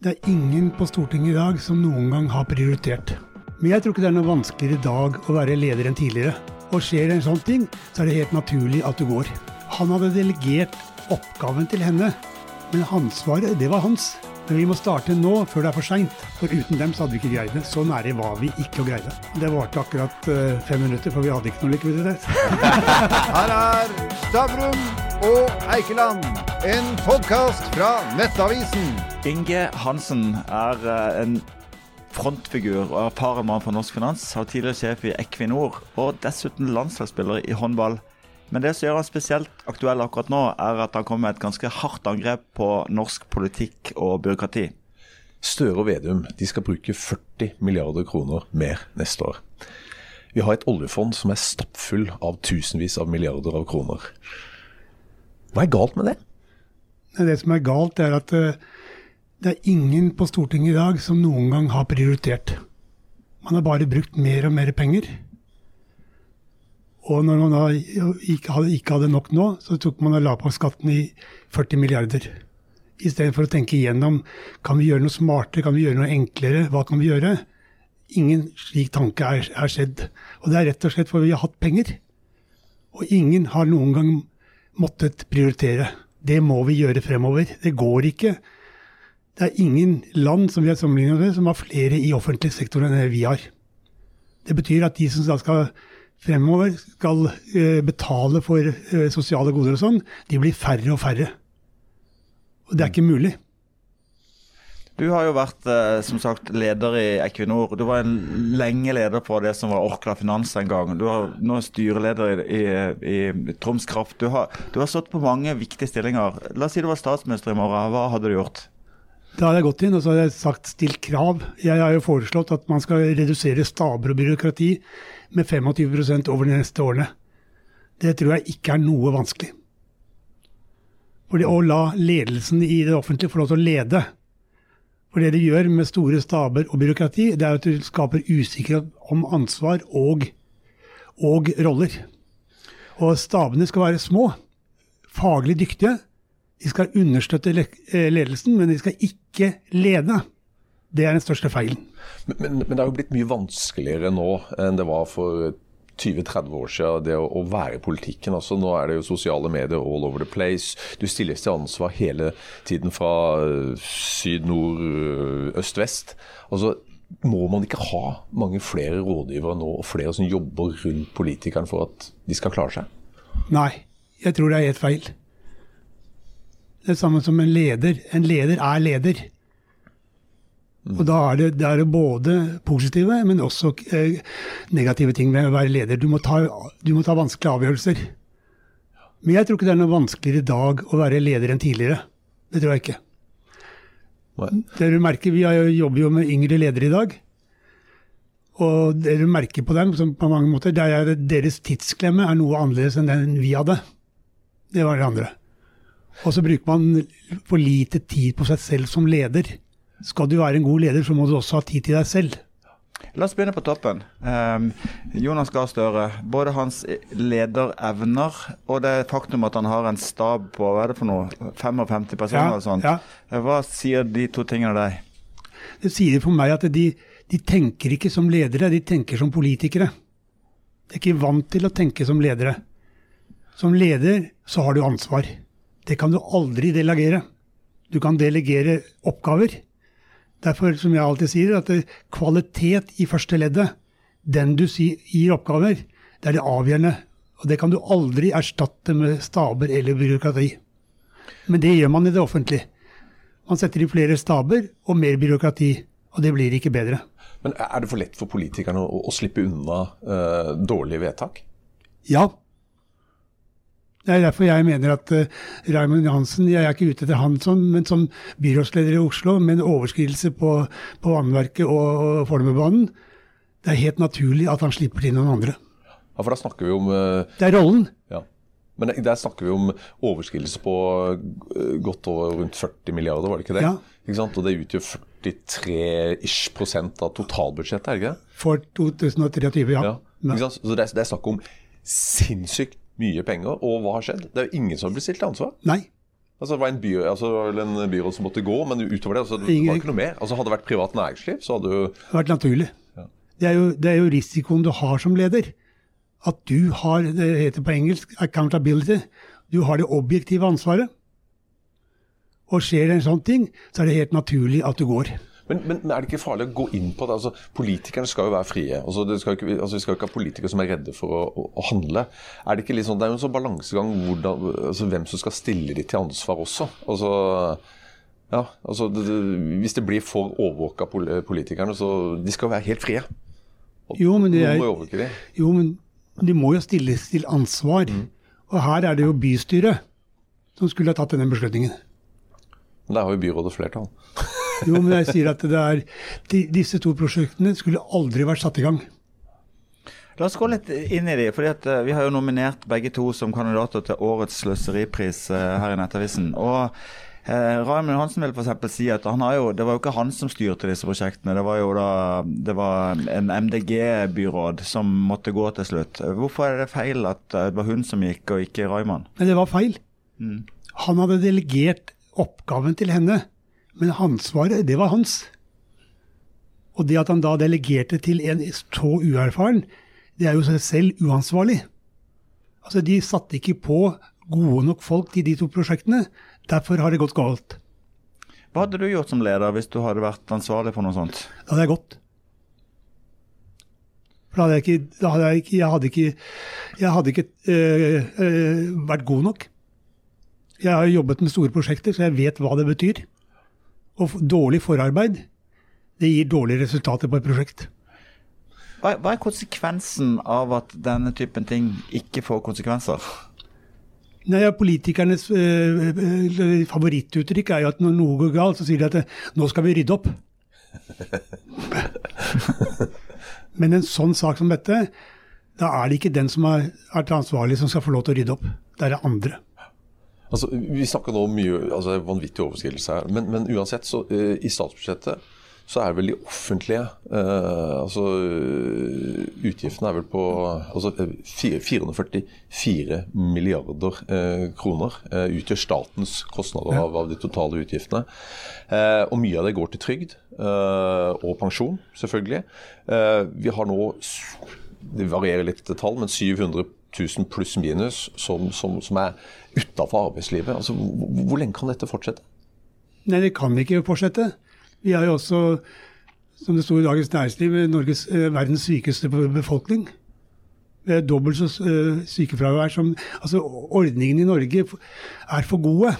Det er ingen på Stortinget i dag som noen gang har prioritert. Men jeg tror ikke det er noe vanskeligere i dag å være leder enn tidligere. Og skjer en sånn ting, så er det helt naturlig at du går. Han hadde delegert oppgaven til henne, men ansvaret, det var hans. Men vi må starte nå, før det er for seint. For uten dem så hadde vi ikke greid det. Så nære var vi ikke å greie det. Det varte akkurat eh, fem minutter, for vi hadde ikke noe likviditet. Her er Stavrum og Eikeland, en podkast fra Nettavisen. Inge Hansen er eh, en frontfigur og erfaren mann fra norsk finans. Har tidligere sjef i Equinor og dessuten landslagsspiller i håndball. Men det som gjør han spesielt aktuell akkurat nå, er at han kommer med et ganske hardt angrep på norsk politikk og byråkrati. Støre og Vedum de skal bruke 40 milliarder kroner mer neste år. Vi har et oljefond som er stappfull av tusenvis av milliarder av kroner. Hva er galt med det? Det som er galt, er at eh, det er ingen på Stortinget i dag som noen gang har prioritert. Man har bare brukt mer og mer penger. Og når man da ikke hadde, ikke hadde nok nå, så tok man og la på skatten i 40 milliarder. Istedenfor å tenke igjennom kan vi gjøre noe smartere, kan vi gjøre noe enklere, hva kan vi gjøre? Ingen slik tanke er, er skjedd. Og det er rett og slett fordi vi har hatt penger. Og ingen har noen gang måttet prioritere. Det må vi gjøre fremover. Det går ikke. Det er ingen land som vi har sammenlignet med, som har flere i offentlig sektor enn vi har. Det betyr at de som da skal fremover skal eh, betale for eh, sosiale goder og sånn, de blir færre og færre. Og det er ikke mulig. Du har jo vært eh, som sagt leder i Equinor. Du var en lenge leder på det som var Orkla Finans en gang. Du er nå styreleder i, i, i Troms Kraft. Du har, du har stått på mange viktige stillinger. La oss si du var statsminister i morgen. Hva hadde du gjort? Da hadde jeg gått inn og så hadde jeg sagt stilt krav. Jeg har jo foreslått at man skal redusere staber og byråkrati med 25 over de neste årene. Det tror jeg ikke er noe vanskelig. Fordi å la ledelsen i det offentlige få lov til å lede For det de gjør med store staber og byråkrati, det er at du skaper usikkerhet om ansvar og, og roller. Og stabene skal være små, faglig dyktige. De skal understøtte ledelsen, men de skal ikke lede. Det er den største feilen. Men, men, men, det har jo blitt mye vanskeligere nå enn det var for 20-30 år siden, det å, å, være i politikken. Altså, nå er det jo sosiale medier all over the place. Du stilles til ansvar hele tiden fra syd, nord, øst, vest. Altså, må man ikke ha mange flere rådgivere nå, og flere som jobber rundt politikeren for at de skal klare seg? Nei, jeg tror det er helt feil. Det er samme som en leder. En leder er leder. Og da er det, det er både positive, men også eh, negative ting med å være leder. Du må, ta, du må ta vanskelige avgjørelser. Men jeg tror ikke det er noe vanskeligere i dag å være leder enn tidligere. Det tror jeg ikke. Dere merker, Vi jobber jo med yngre ledere i dag. Og det du merker på dem, på mange måter, det er deres tidsklemme er noe annerledes enn den vi hadde. Det var det andre. Og så bruker man for lite tid på seg selv som leder. Skal du være en god leder, så må du også ha tid til deg selv. La oss begynne på toppen. Um, Jonas Gahr Støre. Både hans lederevner og det faktum at han har en stab på hva er det for noe, 55 personer ja, sånt. Ja. Hva sier de to tingene deg? Det sier for meg at de, de tenker ikke som ledere, de tenker som politikere. De er ikke vant til å tenke som ledere. Som leder så har du ansvar. Det kan du aldri delegere. Du kan delegere oppgaver Derfor, som jeg alltid sier, at kvalitet i første leddet, den du gir oppgaver, det er det avgjørende. Og det kan du aldri erstatte med staber eller byråkrati. Men det gjør man i det offentlige. Man setter inn flere staber og mer byråkrati, og det blir ikke bedre. Men er det for lett for politikerne å, å slippe unna uh, dårlige vedtak? Ja, det er derfor jeg mener at uh, Raymond Johansen Jeg er ikke ute etter han som, men som byrådsleder i Oslo, med en overskridelse på, på Vannverket og, og Fornebubanen. Det er helt naturlig at han slipper til noen andre. Ja, for da snakker vi om uh, Det er rollen. Ja. Men der snakker vi om overskridelse på godt over rundt 40 milliarder, var det ikke det? Ja. Ikke sant? Og det utgjør 43-ish prosent av totalbudsjettet, er det ikke det? For 2023, ja. ja. Så det er, det er snakk om sinnssykt mye penger. Og hva har skjedd? Det er jo ingen som blitt stilt til ansvar. Nei. Altså, det var en, by, altså, en byråd som måtte gå, men utover det altså, det var ikke noe mer. Altså, hadde det vært privat næringsliv, så hadde jo Det hadde vært naturlig. Det, er jo, det er jo risikoen du har som leder. At du har, det heter på engelsk, accountability. Du har det objektive ansvaret. Og skjer det en sånn ting, så er det helt naturlig at du går. Men, men, men er det ikke farlig å gå inn på det? Altså, politikerne skal jo være frie. Altså, det skal ikke, altså, vi skal ikke ha politikere som er redde for å, å, å handle. Er Det ikke litt sånn, det er jo en sånn balansegang hvordan, altså, hvem som skal stille de til ansvar også. Altså, ja, altså, det, det, hvis det blir for overvåka politikerne, så de skal være helt frie. Jo, men er- jo. Jo, men de må jo stilles til ansvar. Og her er det jo bystyret som skulle ha tatt denne beslutningen. Men der har jo byrådet flertall. Jo, men jeg sier at det er, de, disse to prosjektene skulle aldri vært satt i gang. La oss gå litt inn i de, fordi at eh, Vi har jo nominert begge to som kandidater til årets sløseripris eh, her i Nettavisen. og eh, Raymond Hansen vil f.eks. si at han har jo, det var jo ikke han som styrte disse prosjektene. Det var jo da det var en MDG-byråd som måtte gå til slutt. Hvorfor er det feil at eh, det var hun som gikk, og ikke Raymond? Men det var feil. Han hadde delegert oppgaven til henne, men ansvaret, det var hans. Og det at han da delegerte til en så uerfaren, det er jo seg selv uansvarlig. Altså, de satte ikke på gode nok folk til de to prosjektene. Derfor har det gått galt. Hva hadde du gjort som leder hvis du hadde vært ansvarlig for noe sånt? Da hadde jeg gått. For da hadde jeg ikke, da hadde jeg ikke Jeg hadde ikke, jeg hadde ikke øh, øh, vært god nok. Jeg har jobbet med store prosjekter, så jeg vet hva det betyr. Og dårlig forarbeid, det gir dårlige resultater på et prosjekt. Hva, hva er konsekvensen av at denne typen ting ikke får konsekvenser? Nei, ja, Politikernes øh, øh, favorittuttrykk er jo at når noe går galt, så sier de at øh, nå skal vi rydde opp. Men en sånn sak som dette, da er det ikke den som er, er ansvarlig som skal få lov til å rydde opp. Det er det andre. Altså, vi snakker nå mye altså vanvittig overskridelse her, men, men uansett, så uh, i statsbudsjettet så er vel de offentlige uh, altså eh, Utgiftene er vel på altså, eh, 444 milliarder uh, kroner utgjør statens kostnader av, av de totale utgiftene. Og mye av det går til trygd og pensjon, selvfølgelig. Vi har nå det varierer litt tall, men 700 000 pluss minus som, som, som er utafor arbeidslivet. Altså, hvor, hvor lenge kan dette fortsette? Nei, det kan ikke fortsette. Vi er jo også, som det sto i Dagens Næringsliv, Norges, eh, verdens sykeste befolkning. Vi er dobbelt så eh, sykefravær som Altså, ordningene i Norge er for gode.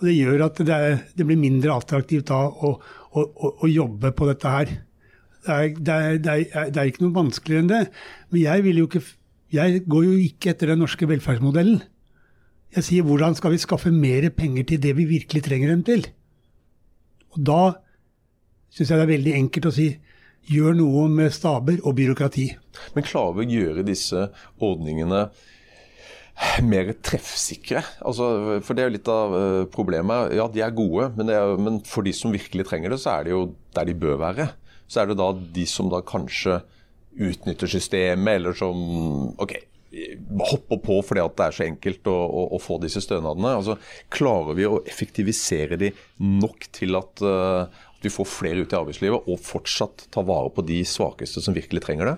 Og det gjør at det, er, det blir mindre attraktivt da å, å, å, å jobbe på dette her. Det er, det, er, det, er, det ikke noe vanskeligere enn det. Men jeg vil jo ikke Jeg går jo ikke etter den norske velferdsmodellen. Jeg sier hvordan skal vi skaffe mer penger til det vi virkelig trenger dem til? Og da syns jeg det er veldig enkelt å si gjør noe med staber og byråkrati. Men klarer vi å gjøre disse ordningene mer treffsikre? Altså, for det er jo litt av eh, problemet. Ja, de er gode, men, er, men for de som virkelig trenger det, så er det jo der de bør være. Så er det da de som da kanskje utnytter systemet, eller som OK, hopper på fordi det er så enkelt å, å, å få disse stønadene. Altså, klarer vi å effektivisere de nok til at, uh, at vi får flere ut i arbeidslivet, og fortsatt ta vare på de svakeste som virkelig trenger det?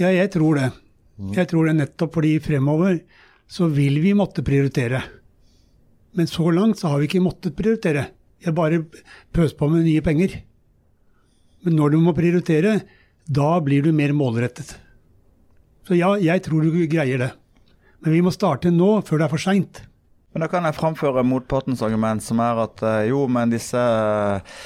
Ja, jeg tror det. Jeg tror det nettopp fordi fremover så vil vi måtte prioritere. Men så langt så har vi ikke måttet prioritere. Jeg bare pøser på med nye penger. Men når du må prioritere, da blir du mer målrettet. Så ja, jeg tror du greier det. Men vi må starte nå, før det er for seint. Men da kan jeg framføre motpartens argument, som er at eh, jo, men disse eh,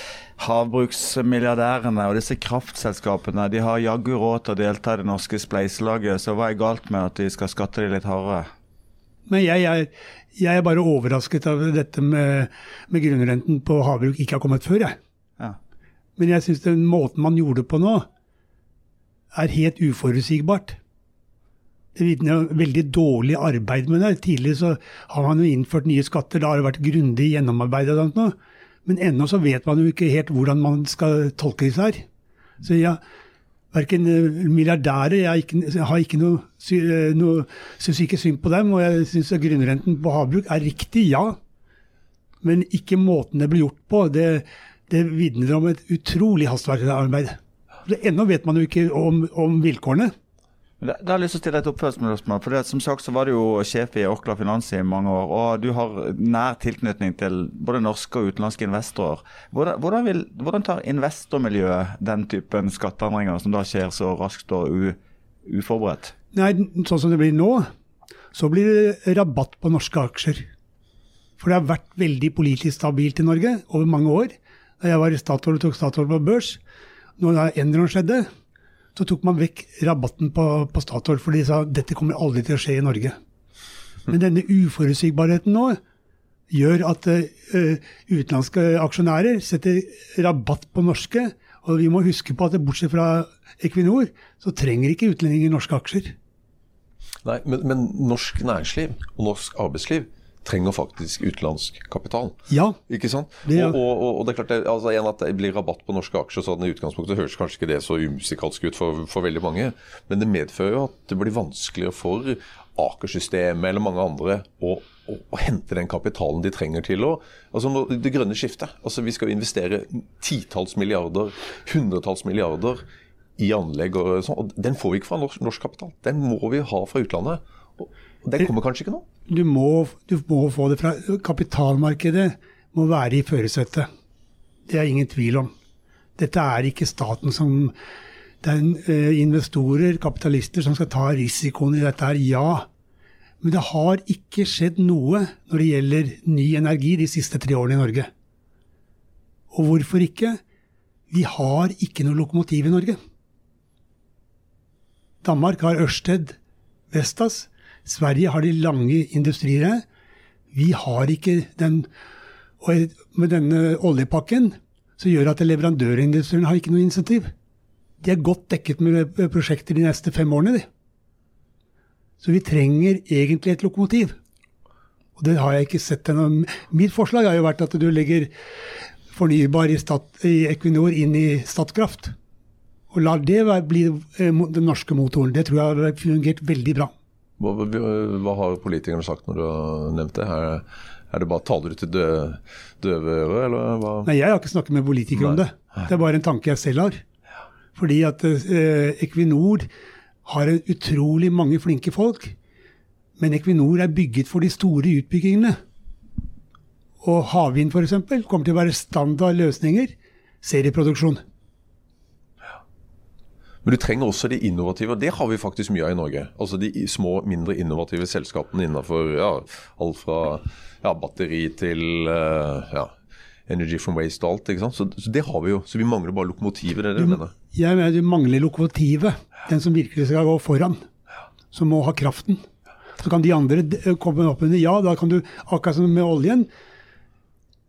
havbruksmilliardærene og disse kraftselskapene de har jaggu råd til å delta i det norske spleiselaget, så hva er galt med at de skal skatte de litt hardere? Men jeg er, jeg er bare overrasket av dette med, med grunnrenten på havbruk ikke har kommet før, jeg. Ja. Men jeg syns den måten man gjorde det på nå, er helt uforutsigbart. Det vitner om veldig dårlig arbeid med det. Tidligere så har man jo innført nye skatter, da har det vært grundig gjennomarbeidet. og sånt nå. Men ennå så vet man jo ikke helt hvordan man skal tolke disse her. Så ja, verken milliardærer Jeg, ikke, jeg har ikke noe, noe syns ikke synd på dem. Og jeg syns grunnrenten på havbruk er riktig, ja. Men ikke måten det blir gjort på. Det, det vitner om et utrolig hastverksarbeid. Ennå vet man jo ikke om, om vilkårene. Da har jeg lyst til å stille et oppfølgingsspørsmål. for det, Som sagt så var du jo sjef i Orkla Finans i mange år. Og du har nær tilknytning til både norske og utenlandske investorer. Hvordan, hvordan, vil, hvordan tar investormiljøet den typen skatteendringer som da skjer så raskt og u, uforberedt? Nei, Sånn som det blir nå, så blir det rabatt på norske aksjer. For det har vært veldig politisk stabilt i Norge over mange år. Da jeg var i Statoil og tok Statoil på børs, når Enron skjedde, så tok man vekk rabatten på, på Statoil, for de sa dette kommer aldri til å skje i Norge. Men denne uforutsigbarheten nå gjør at uh, utenlandske aksjonærer setter rabatt på norske. Og vi må huske på at bortsett fra Equinor, så trenger ikke utlendinger norske aksjer. Nei, men, men norsk næringsliv og norsk arbeidsliv trenger faktisk utenlandsk kapital. Ja. Ikke sant? Det, ja. og, og, og, det er klart, det, altså, en at det blir rabatt på norske aksjer, sånn i utgangspunktet høres kanskje ikke det så umusikalsk ut for, for, veldig mange, men det medfører jo at det blir vanskeligere for Aker-systemet eller mange andre å, å, å, hente den kapitalen de trenger til å altså Det grønne skiftet. altså Vi skal investere titalls milliarder, hundretalls milliarder i anlegg og sånn. og Den får vi ikke fra norsk, norsk kapital. Den må vi ha fra utlandet. Og den kommer kanskje ikke nå? Du må, du må få det fra Kapitalmarkedet må være i førersetet. Det er ingen tvil om. Dette er ikke staten som Det er uh, investorer, kapitalister, som skal ta risikoen i dette her, ja. Men det har ikke skjedd noe når det gjelder ny energi de siste tre årene i Norge. Og hvorfor ikke? Vi har ikke noe lokomotiv i Norge. Danmark har Ørsted, Vestas. Sverige har de lange industriene. Vi har ikke den Og med denne oljepakken så gjør at leverandørindustrien har ikke noe insentiv. De er godt dekket med prosjekter de neste fem årene. Så vi trenger egentlig et lokomotiv. Og det har jeg ikke sett ennå. Mitt forslag har jo vært at du legger fornybar i, stat, i Equinor inn i Statkraft. Og lar det bli eh, den norske motoren. Det tror jeg har fungert veldig bra. Hva, hva, har politikerne sagt når du har nevnt det? Er, er det bare taler du til døve, døve ører, eller hva? Nei, jeg har ikke snakket med politikere om det. Det er bare en tanke jeg selv har. Fordi at eh, Equinor har utrolig mange flinke folk. Men Equinor er bygget for de store utbyggingene. Og havvind f.eks. kommer til å være standard løsninger. Serieproduksjon. Men du trenger også de innovative, og det har vi faktisk mye av i Norge. Altså de små, mindre innovative selskapene innenfor ja, alt fra ja, batteri til uh, ja, Energy from Waste og alt. ikke sant? Så, så, det har vi jo. Så vi mangler bare lokomotivet. det er det du mener? Jeg mener du mangler lokomotivet. Den som virkelig skal gå foran. Som må ha kraften. Så kan de andre komme opp under ja. Da kan du, akkurat som med oljen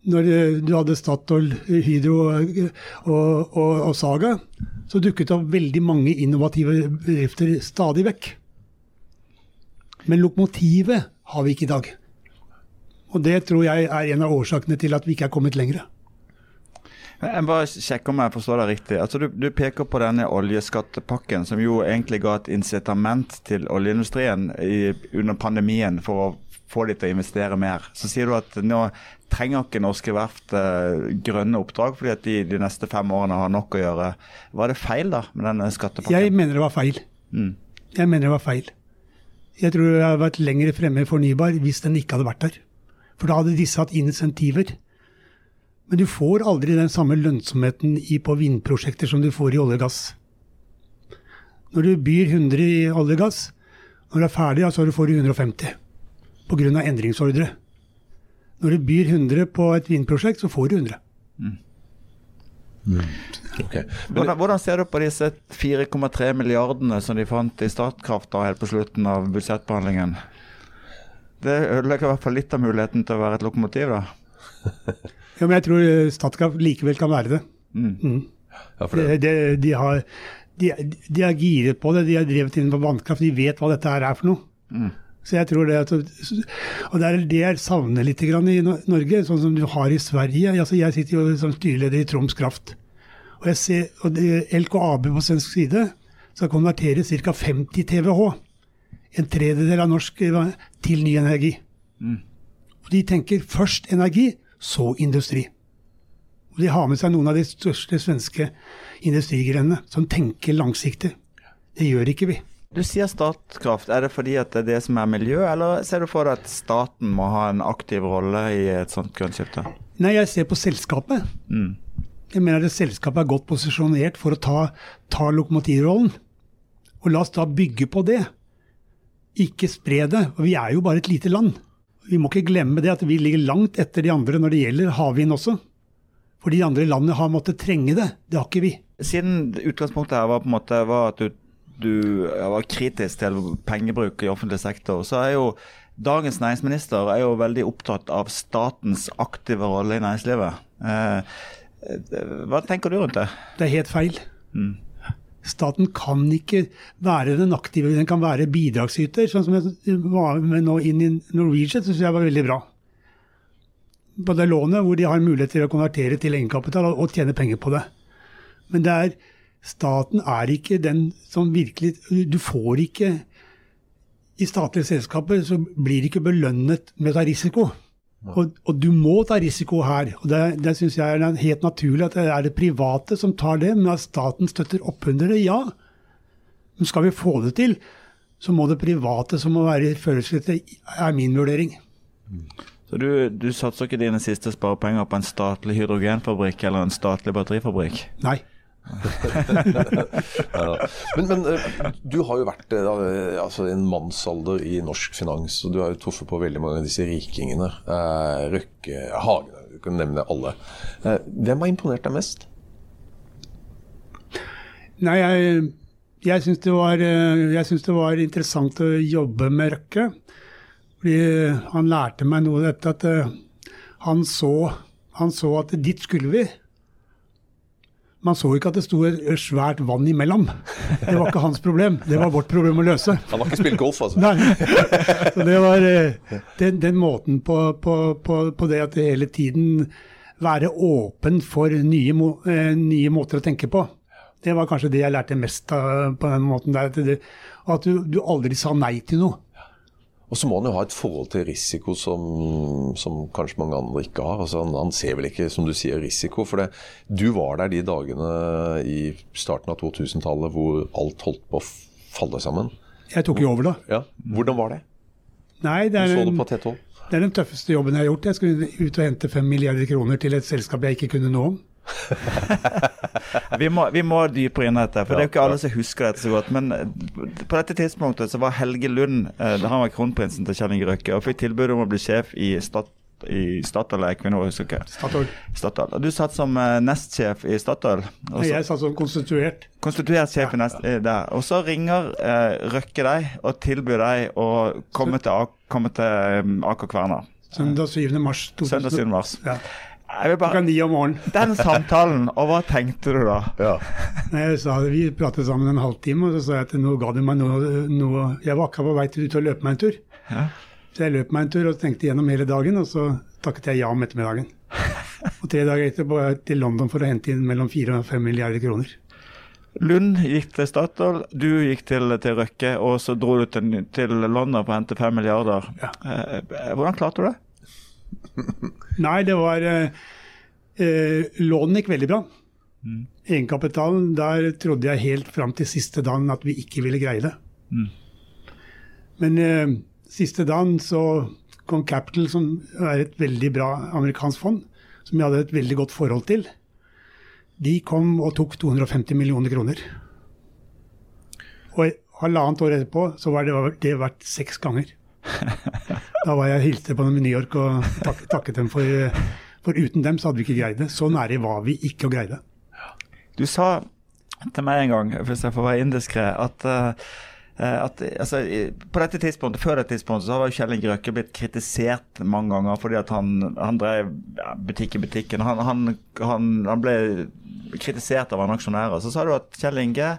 når du hadde Statoil, Hydro og, og, og, Saga, så dukket det opp veldig mange innovative bedrifter stadig vekk. Men lokomotivet har vi ikke i dag. Og det tror jeg er en av årsakene til at vi ikke er kommet lenger. Jeg bare sjekker om jeg forstår deg riktig. Altså, du, du, peker på denne oljeskattepakken, som jo egentlig ga et incitament til oljeindustrien i, under pandemien for å få de til å investere mer. Så sier du at nå trenger ikke norske verft uh, grønne oppdrag fordi at de de neste fem årene har nok å gjøre. Var det feil da med denne skattepakken? Jeg mener det var feil. Mm. Jeg mener det var feil. Jeg tror det hadde vært lenger fremme i fornybar hvis den ikke hadde vært der. For da hadde disse hatt insentiver. Men du får aldri den samme lønnsomheten i, på vindprosjekter som du får i olje og gass. Når du byr 100 i olje og gass, når du er ferdig, så får du 150 pga. endringsordre. Når du byr 100 på et vindprosjekt, så får du 100. Mm. Mm. Okay. Hvordan, hvordan, ser du på disse 4,3 milliardene som de fant i Statkraft da, helt på slutten av budsjettbehandlingen? Det ødelegger i hvert fall litt av muligheten til å være et lokomotiv, da. ja, men jeg tror Statkraft likevel kan være det. Mm. mm. Ja, det. De, de, de, har, de, de, er giret på det, de har drevet inn på vannkraft, de vet hva dette er for noe. Mm. Så jeg tror det at, Og det er det jeg savner litt i Norge, sånn som du har i Sverige. Altså jeg sitter jo som styreleder i Troms Kraft. Og, jeg ser, og det, LKAB på svensk side skal konvertere ca. 50 TWh, en tredjedel av norsk, eh, til ny energi. Og de tenker først energi, så industri. Og de har med seg noen av de største svenske industrigrenene som tenker langsiktig. Det gjør ikke vi. Du sier Statkraft. Er det fordi at det er det som er miljø, eller ser du for deg at staten må ha en aktiv rolle i et sånt grønt skifte? Nei, jeg ser på selskapet. Mm. Jeg mener at selskapet er godt posisjonert for å ta, ta lokomotivrollen. Og la oss da bygge på det. Ikke spre det. Og vi er jo bare et lite land. Vi må ikke glemme det at vi ligger langt etter de andre når det gjelder havvind også. For de andre landene har måttet trenge det. Det har ikke vi. Siden utgangspunktet her var på en måte var at du, du var kritisk til pengebruk i offentlig sektor, så er jo dagens næringsminister er jo veldig opptatt av statens aktive rolle i næringslivet. Eh, hva tenker du rundt det? Det er helt feil. Mm. Staten kan ikke være den aktive, den kan være bidragsyter. Sånn som jeg var med nå inn i Norwegian, syns jeg var veldig bra. På det lånet hvor de har mulighet til å konvertere til egenkapital og tjene penger på det. Men det er, staten er ikke den som virkelig Du får ikke I statlige selskaper så blir det ikke belønnet med å ta risiko. Og, og, du må ta risiko her. og Det, det syns jeg er helt naturlig at det er det private som tar det, men at staten støtter opp under det, ja. Men skal vi få det til, så må det private som må være i førersetet, er min vurdering. Så du, du satser ikke dine siste sparepenger på en statlig hydrogenfabrikk eller en statlig batterifabrikk? Nei. Men, men, du har jo vært altså, en mannsalder i norsk finans, og du har jo truffet på veldig mange av disse rikingene. Eh, Røkke, Hagen, du kan nevne alle. Eh, hvem har imponert deg mest? Nei, jeg, jeg syns det, det, var interessant å jobbe med Røkke. Fordi han lærte meg noe av dette at han så, han så at dit skulle vi. Man så ikke at det sto et svært vann imellom. Det var ikke hans problem, det var vårt problem å løse. Han har ikke spilt golf, altså? Nei. Så det var den, den måten på, på, på, på, det at det hele tiden være åpen for nye, nye, måter å tenke på. Det var kanskje det jeg lærte mest av på den måten der. At du, du aldri sa nei til noe. Og så må han jo ha et forhold til risiko som, som kanskje mange andre ikke har. Altså han, han, ser vel ikke, som du sier, risiko. For det, du var der de dagene i starten av 2000-tallet hvor alt holdt på å falle sammen. Jeg tok jo over da. Ja. Hvordan var det? Nei, det er, du så det på tett hold. Det er den tøffeste jobben jeg har gjort. Jeg skulle ut og hente fem milliarder kroner til et selskap jeg ikke kunne noe om. vi, må, vi, må, dypere inn dette, for ja, det er jo ikke alle som husker dette så godt. Men eh, på dette tidspunktet så var Helge Lund eh, han var kronprinsen til Kjell Inge Røkke og fikk tilbud om å bli sjef i Stad i Statoil eller Equinor, husker ikke. Statoil. Statoil. Du satt som uh, nestsjef i Statoil. Også, jeg satt som konstituert. Konstituert sjef ja, i nest, ja. der. Og så ringer uh, Røkke deg og tilbyr deg å komme til, komme til um, Aker Kværner. Søndag 7. mars. 2000. Søndag 7. mars. Ja. Klokka ni om morgenen. Den samtalen, og hva tenkte du da? Ja. Jeg sa, vi pratet sammen en halvtime, og så sa jeg at nå ga du meg noe, noe Jeg var akkurat på vei til å løpe meg en tur. Ja. Så jeg løp meg en tur og tenkte gjennom hele dagen, og så takket jeg ja om ettermiddagen. Og tre dager etterpå var jeg til London for å hente inn mellom fire og fem milliarder kroner. Lund gikk til Statoil, du gikk til, til, Røkke, og så dro du til, til London for å hente fem milliarder. Ja. Eh, hvordan klarte du det? Nei, det var eh, Lånene gikk veldig bra. Mm. Egenkapitalen, der trodde jeg helt fram til siste dagen at vi ikke ville greie det. Mm. Men eh, siste dagen så kom Capital, som er et veldig bra amerikansk fond, som jeg hadde et veldig godt forhold til. De kom og tok 250 millioner kroner. Og halvannet år etterpå så var det, det verdt seks ganger. Da var jeg hilste på dem i New York og takket, takket dem for, for uten dem så hadde vi ikke greid det. Så nære var vi ikke å greie det. Du sa til meg en gang, hvis jeg får være indiskré, at uh, at, altså, på dette tidspunktet, Før dette tidspunktet så har Kjell Inge Røkke blitt kritisert mange ganger fordi at han, han drev butikk i butikken. Han, han, han, ble kritisert av en aksjonærer. Så sa du at Kjell Inge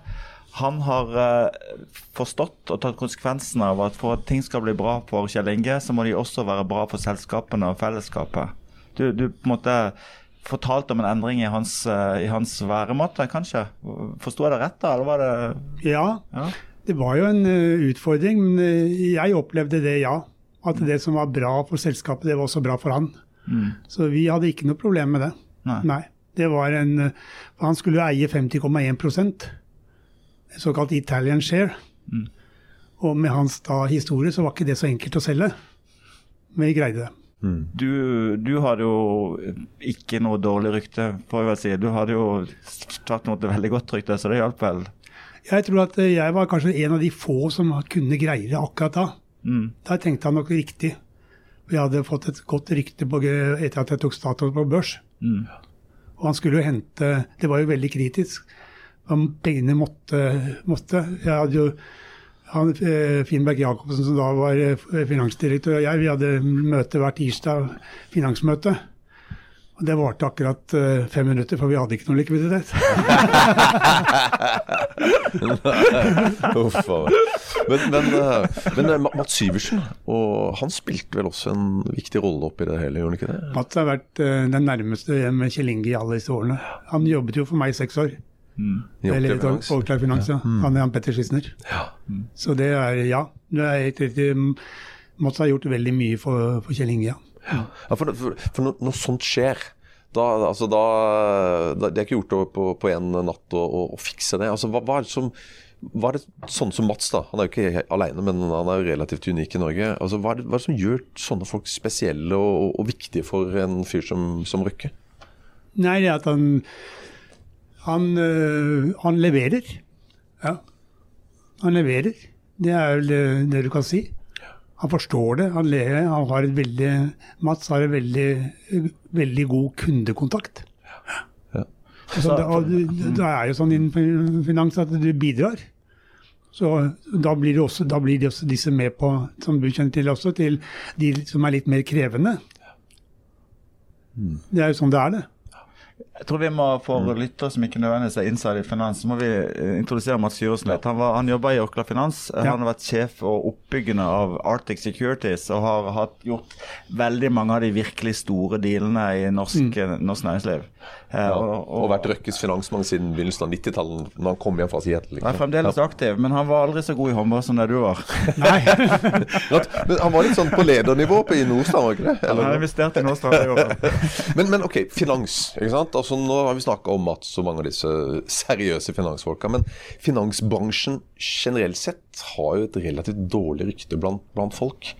han har uh, forstått og tatt konsekvensen av at for at ting skal bli bra for Kjell Inge, så må de også være bra for selskapene og fellesskapet. Du, du på en måte fortalt om en endring i hans, eh, i hans væremåte, kanskje? Forsto jeg det rett, da? Eller var det Ja, ja. det var jo en eh, utfordring, men eh, jeg opplevde det, ja. At det som var bra for selskapet, det var også bra for han. Mm. Så vi hadde ikke noe problem med det. Nei. Det var en eh, Han skulle jo eie 50,1 en såkalt Italian share. Mm. Og med hans da historie så var ikke det så enkelt å selge. Men vi greide det. Du, du hadde jo ikke noe dårlig rykte, får jeg vel si. Du hadde jo tatt noe veldig godt rykte, så det hjalp vel. Jeg tror at eh, jeg var kanskje en av de få som kunne greie det akkurat da. Mm. Da tenkte han nok riktig. Vi hadde fått et godt rykte på, etter at jeg tok Statoil på børs. Mm. Og han skulle jo hente Det var jo veldig kritisk. Om pengene måtte, måtte. Jeg hadde jo han, eh, Finn Berg-Jacobsen, som da var eh, finansdirektør, og jeg, vi hadde møte hver tirsdag, finansmøte. Og det varte akkurat eh, fem minutter, for vi hadde ikke noe likviditet. Men, men, men Mats Syversen, og han spilte vel også en viktig rolle oppi det hele, gjorde han ikke det? Mats har vært den nærmeste med Kjell Inge i alle disse årene. Han jobbet jo for meg i seks år. I Eller Opplev Finans? ja. Mm. Han er han Petter Schissner. Ja. Så det er, ja. Det er helt riktig. Mats har gjort veldig mye for, for Kjell Inge, ja. Ja, for, for, for når, når sånt skjer da, altså da, da, Det er ikke gjort på, på en natt å, å, å fikse det. Altså, hva, hva er det som hva er det sånn som Mats, da, han er jo ikke alene, men han er jo relativt unik i Norge. Altså, hva, er det, hva er det som gjør sånne folk spesielle og, og, og viktige for en fyr som, som Røkke? Nei, det er at han han, øh, han leverer. Ja. Han leverer. Det er vel det, det du kan si. Han forstår det. Han lever. Han har et veldig Mats har en veldig, veldig god kundekontakt. Ja. Så det, og det, er jo sånn innen finans at du bidrar. Så da blir, det også, da blir de også disse med på, som du kjenner til også, til de som er litt mer krevende. Det er jo sånn det er, det. Jeg tror vi må for lyttere som ikke nødvendigvis er inside i finans, så må vi eh, introdusere Mats Syversen litt. Han, var- han jobba i Orkla Finans. Ja. Han har vært sjef og oppbyggende av Arctic Securities og har hatt, gjort veldig mange av de virkelig store dealene i norsk, norsk næringsliv. Eh, Ja, og, og vært Røkkes finansmann siden begynnelsen av 90-tallet, når han kom hjem fra Seattle. Liksom. Nei, fremdeles aktiv, men han var aldri så god i håndball som det du var. Nei. Men han var litt sånn på ledernivå på i Nordstrand, var ikke det? Han Eller? har investert i Nordstrand. det går. Men, men ok, finans. ikke sant? Altså Nå har vi snakka om Mats og mange av disse seriøse finansfolka. Men finansbransjen generelt sett har jo et relativt dårlig rykte blant, blant folk.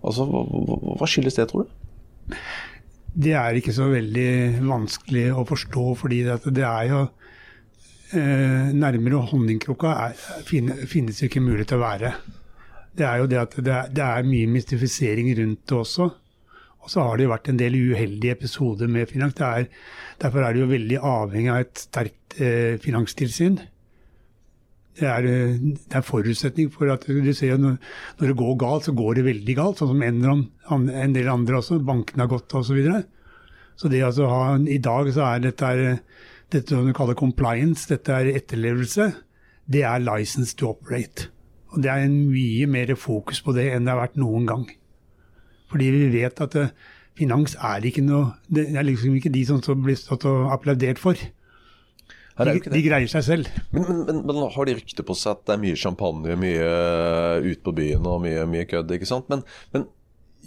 Altså, hva, hva skyldes det, tror du? Det er ikke så veldig vanskelig å forstå, fordi det er jo eh, Nærmere honningkrukka finnes jo ikke mulig til å være. Det er jo det at det er, er mye mystifisering rundt det også. Og så har det jo vært en del uheldige episoder med finans. Det er, derfor er det jo veldig avhengig av et sterkt eh, finanstilsyn. Det er, eh, det er forutsetning for at du ser når, når det går galt, så går det veldig galt. Sånn som en, en del andre også. Bankene har gått osv. Så, videre. så altså i dag så er dette, er, dette som du kaller compliance, dette er etterlevelse, det er license to operate. Og det er en mye mer fokus på det enn det har vært noen gang. Fordi vi vet at eh, finans er ikke noe Det er liksom ikke de som blir stått og applaudert for. De, de greier seg selv. Men, men, men, men har de rykte på seg at det er mye champagne, mye uh, ut på byen og mye, mye kødd, ikke sant? Men, men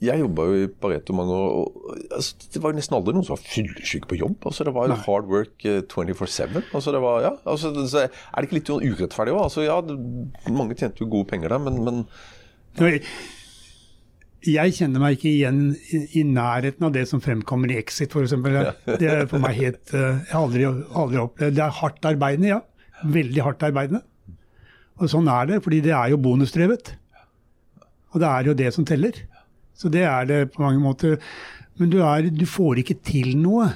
jeg jobba jo i Pareto mange år, og altså, det var nesten aldri noen som var fyllesyke på jobb. Altså, det var jo Nei. hard work eh, 24-7. Altså, ja, altså, er det ikke litt urettferdig òg? Altså, ja, det, mange tjente jo gode penger der, men, men Jeg kjenner meg ikke igjen i, nærheten av det som fremkommer i Exit, f.eks. Det er for meg helt eh, Jeg har aldri, aldri opplevd Det er hardt arbeidende, ja. Veldig hardt arbeidende. Og sånn er det, fordi det er jo bonusdrevet. Og det er jo det som teller. Så det er det på mange måter. Men du, er, du får ikke til noe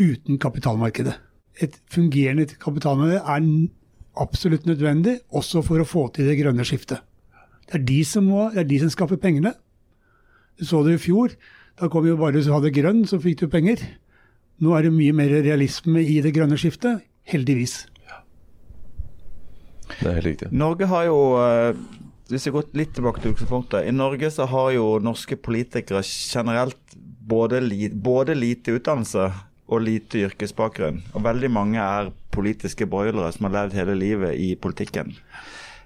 uten kapitalmarkedet. Et fungerende kapitalmarked er absolutt nødvendig, også for å få til det grønne skiftet. Det er de som, må, det er de som skaffer pengene. Du så det i fjor. Da kom jo bare du hadde grønn, så fikk du penger. Nå er det mye mer realisme i det grønne skiftet. Heldigvis. Ja. det er helt riktig. Norge har jo eh, Hvis vi går litt tilbake til utgangspunktet. I Norge så har jo norske politikere generelt både, li, både lite utdannelse og lite yrkesbakgrunn. Og veldig mange er politiske broilere som har levd hele livet i politikken.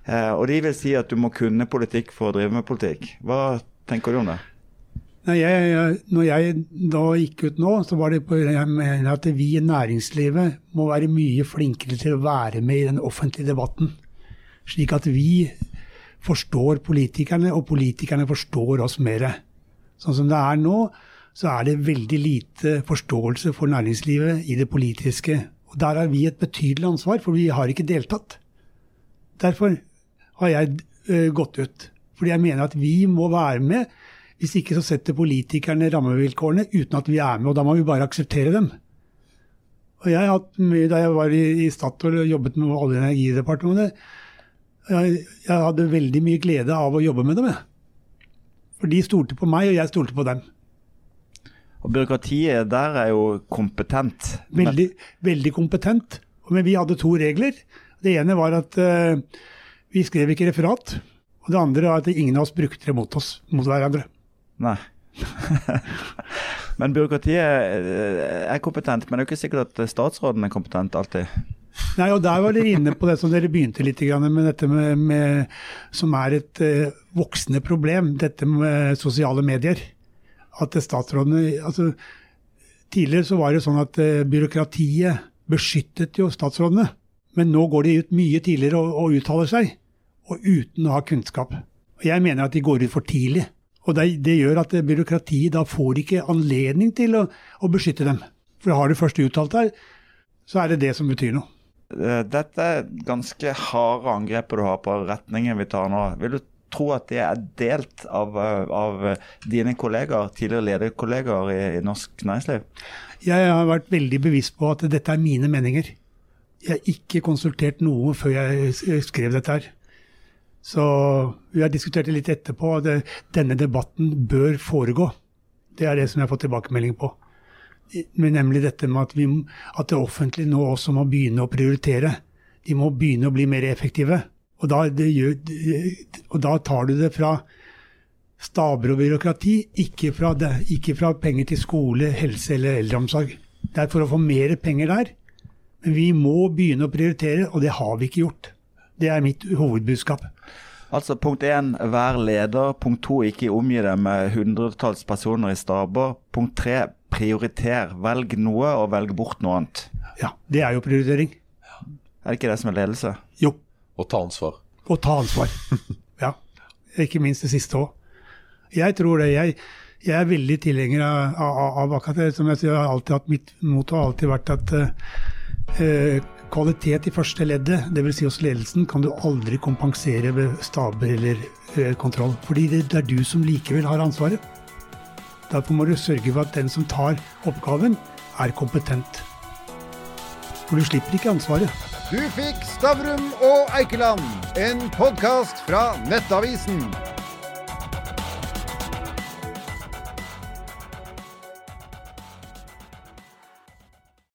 Eh, og de vil si at du må kunne politikk for å drive med politikk. Hva tenker du om det? Nei, jeg, når jeg da gikk ut nå, så var det på jeg at vi i næringslivet må være mye flinkere til å være med i den offentlige debatten. Slik at vi forstår politikerne, og politikerne forstår oss mer. Sånn som det er nå, så er det veldig lite forståelse for næringslivet i det politiske. Og Der har vi et betydelig ansvar, for vi har ikke deltatt. Derfor har jeg uh, gått ut. Fordi jeg mener at vi må være med. Hvis ikke så setter politikerne rammevilkårene uten at vi er med, og da må vi bare akseptere dem. Og jeg har hatt mye, Da jeg var i, i Statoil og jobbet med Olje- og energidepartementet, jeg, jeg, hadde veldig mye glede av å jobbe med dem. Jeg. For de stolte på meg, og jeg stolte på dem. Og Byråkratiet der er jo kompetent. Veldig, veldig kompetent. Men vi hadde to regler. Det ene var at uh, vi skrev ikke referat. Og det andre er at ingen av oss brukte det mot oss, mot hverandre. Nei. men byråkratiet eh, er kompetent, men det er jo ikke sikkert at statsråden er kompetent alltid. Nei, og Der var dere inne på det som dere begynte litt med dette med, med som er et uh, voksende problem, dette med sosiale medier. At statsrådene altså, Tidligere så var det sånn at byråkratiet beskyttet jo statsrådene. Men nå går de ut mye tidligere og, og uttaler seg, og uten å ha kunnskap. Og Jeg mener at de går ut for tidlig. Og det, det gjør at byråkratiet da får ikke anledning til å, å beskytte dem. For har du først uttalt deg, så er det det som betyr noe. Eh, dette er ganske harde angrepet du har på retningen vi tar nå. Vil du tro at det er delt av, eh, av dine kollegaer, tidligere lederkollegaer i, i norsk næringsliv? Jeg har vært veldig bevisst på at dette er mine meninger. Jeg har ikke konsultert noe før jeg skrev dette her. Så vi har diskutert det litt etterpå. at Denne debatten bør foregå. Det er det som jeg har fått tilbakemelding på. Men nemlig dette med at, vi, at, det offentlige nå også må begynne å prioritere. De må begynne å bli mer effektive. Og da, gjør, og da tar du det fra staber og byråkrati, ikke fra, det, ikke fra, penger til skole, helse eller eldreomsorg. Det er for å få mer penger der. Men vi må begynne å prioritere, og det har vi ikke gjort. Det er mitt hovedbudskap. Altså Punkt én, vær leder. Punkt to, ikke omgi deg med hundretalls personer i staber. Punkt tre, prioriter. Velg noe, og velg bort noe annet. Ja, det er jo prioritering. Er det ikke det som er ledelse? Jo. Og ta ansvar. Og ta ansvar. ja. Ikke minst det siste òg. Jeg tror det. Jeg, jeg, er veldig tilhenger av, av, av akkurat det. Som jeg sier, har alltid hatt mitt motto har alltid vært at uh, Kvalitet i første leddet, dvs. Si hos ledelsen, kan du aldri kompensere ved staber eller eh, kontroll. Fordi det, er du som likevel har ansvaret. Derfor må du sørge for at den som tar oppgaven, er kompetent. For du slipper ikke ansvaret. Du fikk Stavrum og Eikeland, en podkast fra Nettavisen.